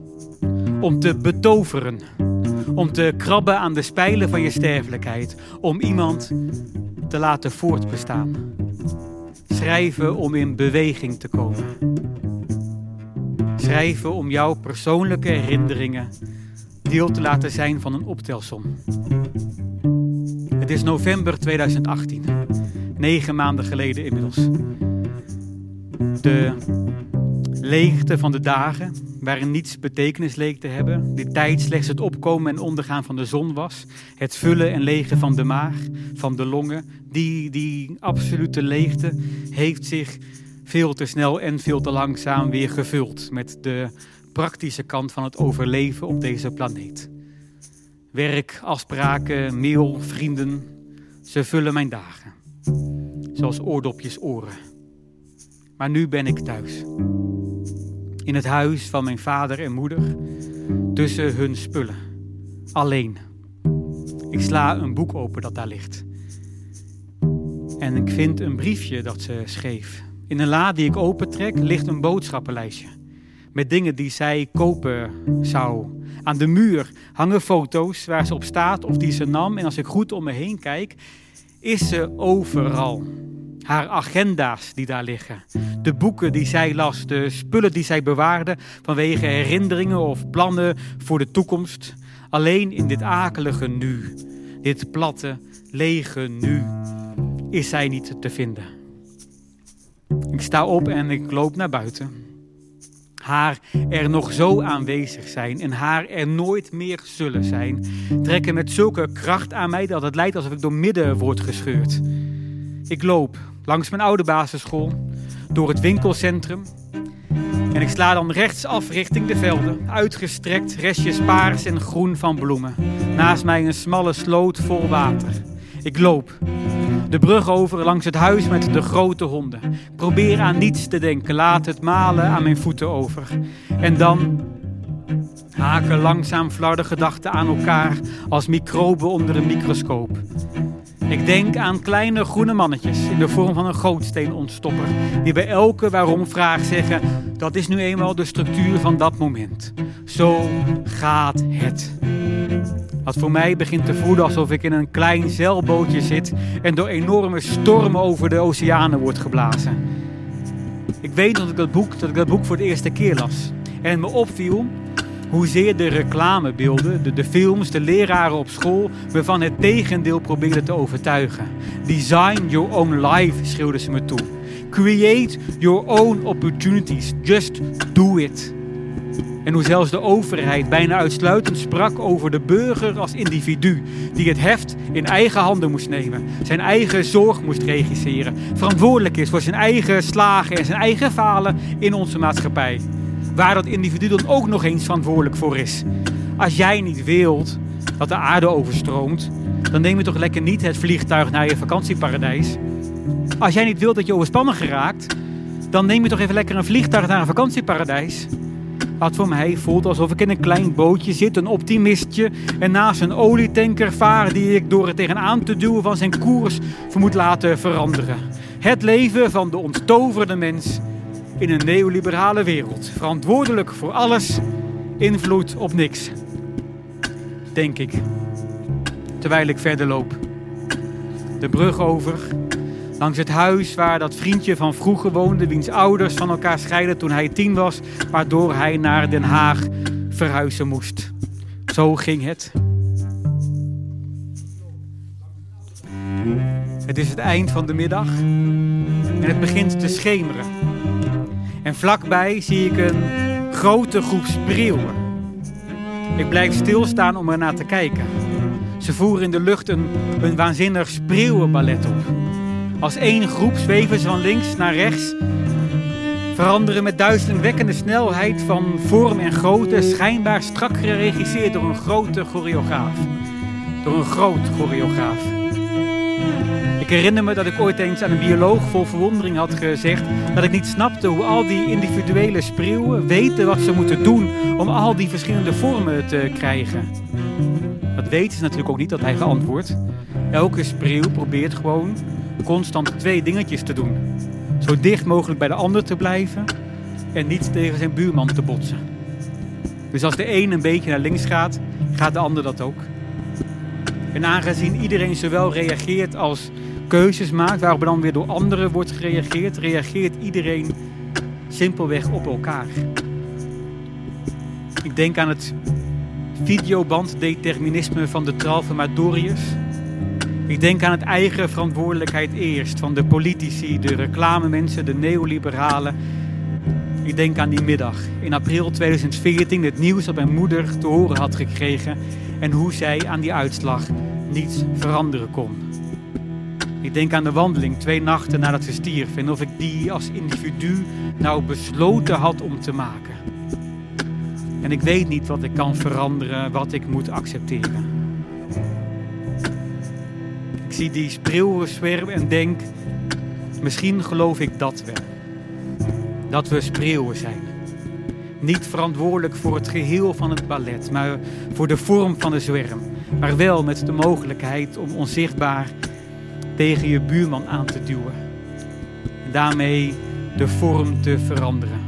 S1: Om te betoveren. Om te krabben aan de spijlen van je sterfelijkheid. Om iemand te laten voortbestaan. Schrijven om in beweging te komen. Schrijven om jouw persoonlijke herinneringen deel te laten zijn van een optelsom. Het is november 2018, negen maanden geleden inmiddels. De leegte van de dagen, waarin niets betekenis leek te hebben, die tijd slechts het opkomen en ondergaan van de zon was, het vullen en legen van de maag, van de longen, die, die absolute leegte heeft zich veel te snel en veel te langzaam weer gevuld met de praktische kant van het overleven op deze planeet. Werk, afspraken, mail, vrienden, ze vullen mijn dagen. Zoals oordopjes oren. Maar nu ben ik thuis. In het huis van mijn vader en moeder, tussen hun spullen. Alleen. Ik sla een boek open dat daar ligt. En ik vind een briefje dat ze schreef. In een la die ik opentrek ligt een boodschappenlijstje. Met dingen die zij kopen zou. Aan de muur hangen foto's waar ze op staat of die ze nam. En als ik goed om me heen kijk, is ze overal. Haar agenda's die daar liggen. De boeken die zij las. De spullen die zij bewaarde vanwege herinneringen of plannen voor de toekomst. Alleen in dit akelige nu. Dit platte, lege nu. Is zij niet te vinden. Ik sta op en ik loop naar buiten. Haar er nog zo aanwezig zijn en haar er nooit meer zullen zijn, trekken met zulke kracht aan mij dat het lijkt alsof ik door midden word gescheurd. Ik loop langs mijn oude basisschool, door het winkelcentrum en ik sla dan rechtsaf richting de velden, uitgestrekt restjes paars en groen van bloemen. Naast mij een smalle sloot vol water. Ik loop. De brug over langs het huis met de grote honden. Probeer aan niets te denken. Laat het malen aan mijn voeten over. En dan haken langzaam flarde gedachten aan elkaar als microben onder een microscoop. Ik denk aan kleine groene mannetjes in de vorm van een gootsteenontstopper, die bij elke waarom-vraag zeggen: dat is nu eenmaal de structuur van dat moment. Zo gaat het. Wat voor mij begint te voelen alsof ik in een klein zeilbootje zit en door enorme stormen over de oceanen wordt geblazen. Ik weet dat ik dat boek, dat ik dat boek voor de eerste keer las. En het me opviel hoezeer de reclamebeelden, de, de films, de leraren op school me van het tegendeel probeerden te overtuigen. Design your own life, schreeuwden ze me toe. Create your own opportunities. Just do it. En hoe zelfs de overheid bijna uitsluitend sprak over de burger als individu, die het heft in eigen handen moest nemen, zijn eigen zorg moest regisseren, verantwoordelijk is voor zijn eigen slagen en zijn eigen falen in onze maatschappij. Waar dat individu dan ook nog eens verantwoordelijk voor is. Als jij niet wilt dat de aarde overstroomt, dan neem je toch lekker niet het vliegtuig naar je vakantieparadijs. Als jij niet wilt dat je overspannen geraakt, dan neem je toch even lekker een vliegtuig naar een vakantieparadijs. Wat voor mij voelt alsof ik in een klein bootje zit, een optimistje, en naast een olietanker vaar die ik door het tegenaan te duwen van zijn koers vermoed laten veranderen. Het leven van de onttoverde mens in een neoliberale wereld. Verantwoordelijk voor alles, invloed op niks. Denk ik. Terwijl ik verder loop. De brug over, Langs het huis waar dat vriendje van vroeger woonde, wiens ouders van elkaar scheiden toen hij tien was, waardoor hij naar Den Haag verhuizen moest. Zo ging het. Het is het eind van de middag en het begint te schemeren. En vlakbij zie ik een grote groep spreeuwen. Ik blijf stilstaan om er naar te kijken. Ze voeren in de lucht een, een waanzinnig spreeuwenballet op. Als één groep zweven ze van links naar rechts, veranderen met duizelingwekkende snelheid van vorm en grootte, schijnbaar strak geregisseerd door een grote choreograaf. Door een groot choreograaf. Ik herinner me dat ik ooit eens aan een bioloog vol verwondering had gezegd dat ik niet snapte hoe al die individuele spreeuwen weten wat ze moeten doen om al die verschillende vormen te krijgen. Dat weten ze natuurlijk ook niet, dat hij geantwoord. Elke spreeuw probeert gewoon constant twee dingetjes te doen. Zo dicht mogelijk bij de ander te blijven en niet tegen zijn buurman te botsen. Dus als de een een beetje naar links gaat, gaat de ander dat ook. En aangezien iedereen zowel reageert als keuzes maakt, waarop dan weer door anderen wordt gereageerd, reageert iedereen simpelweg op elkaar. Ik denk aan het videobanddeterminisme van de Tralfamadorius. Ik denk aan het eigen verantwoordelijkheid eerst van de politici, de reclamemensen, de neoliberalen. Ik denk aan die middag in april 2014, het nieuws dat mijn moeder te horen had gekregen en hoe zij aan die uitslag niets veranderen kon. Ik denk aan de wandeling twee nachten nadat ze stierf en of ik die als individu nou besloten had om te maken. En ik weet niet wat ik kan veranderen, wat ik moet accepteren. Zie die spreeuwenzwerm en denk, misschien geloof ik dat wel. Dat we spreeuwen zijn. Niet verantwoordelijk voor het geheel van het ballet, maar voor de vorm van de zwerm. Maar wel met de mogelijkheid om onzichtbaar tegen je buurman aan te duwen. En daarmee de vorm te veranderen.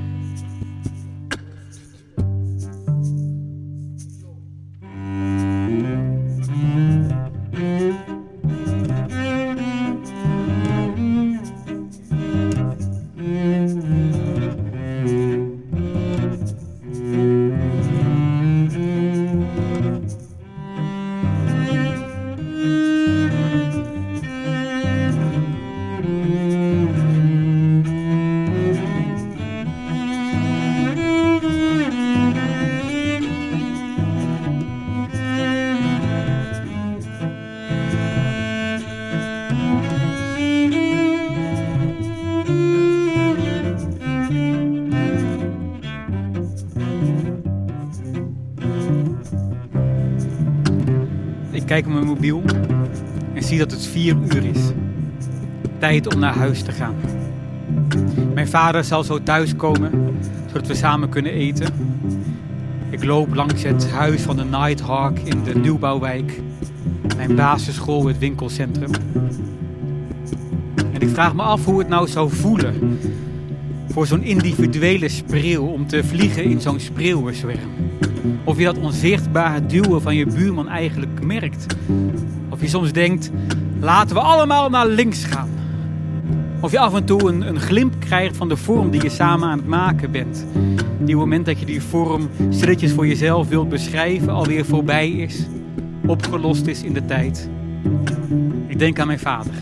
S1: Dat het vier uur is. Tijd om naar huis te gaan. Mijn vader zal zo thuiskomen, zodat we samen kunnen eten. Ik loop langs het huis van de Nighthawk in de nieuwbouwwijk. Mijn basisschool, het winkelcentrum. En ik vraag me af hoe het nou zou voelen voor zo'n individuele spreeuw om te vliegen in zo'n spreeuwenzwerm. Of je dat onzichtbare duwen van je buurman eigenlijk merkt. Of je soms denkt, laten we allemaal naar links gaan. Of je af en toe een, een glimp krijgt van de vorm die je samen aan het maken bent. Die moment dat je die vorm stilletjes voor jezelf wilt beschrijven alweer voorbij is. Opgelost is in de tijd. Ik denk aan mijn vader.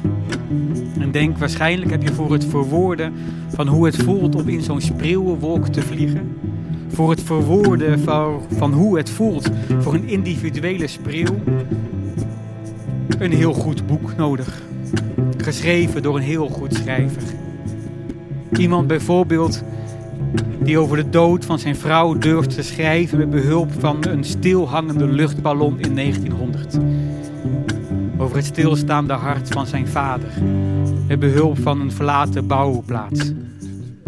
S1: En denk, waarschijnlijk heb je voor het verwoorden van hoe het voelt om in zo'n spreeuwenwolk te vliegen voor het verwoorden van, van hoe het voelt voor een individuele spreeuw, een heel goed boek nodig. Geschreven door een heel goed schrijver. Iemand bijvoorbeeld die over de dood van zijn vrouw durft te schrijven met behulp van een stilhangende luchtballon in 1900. Over het stilstaande hart van zijn vader, met behulp van een verlaten bouwplaats.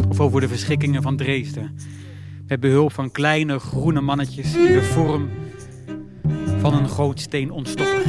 S1: Of over de verschikkingen van Dresden, met behulp van kleine groene mannetjes in de vorm van een gootsteen ontstopper.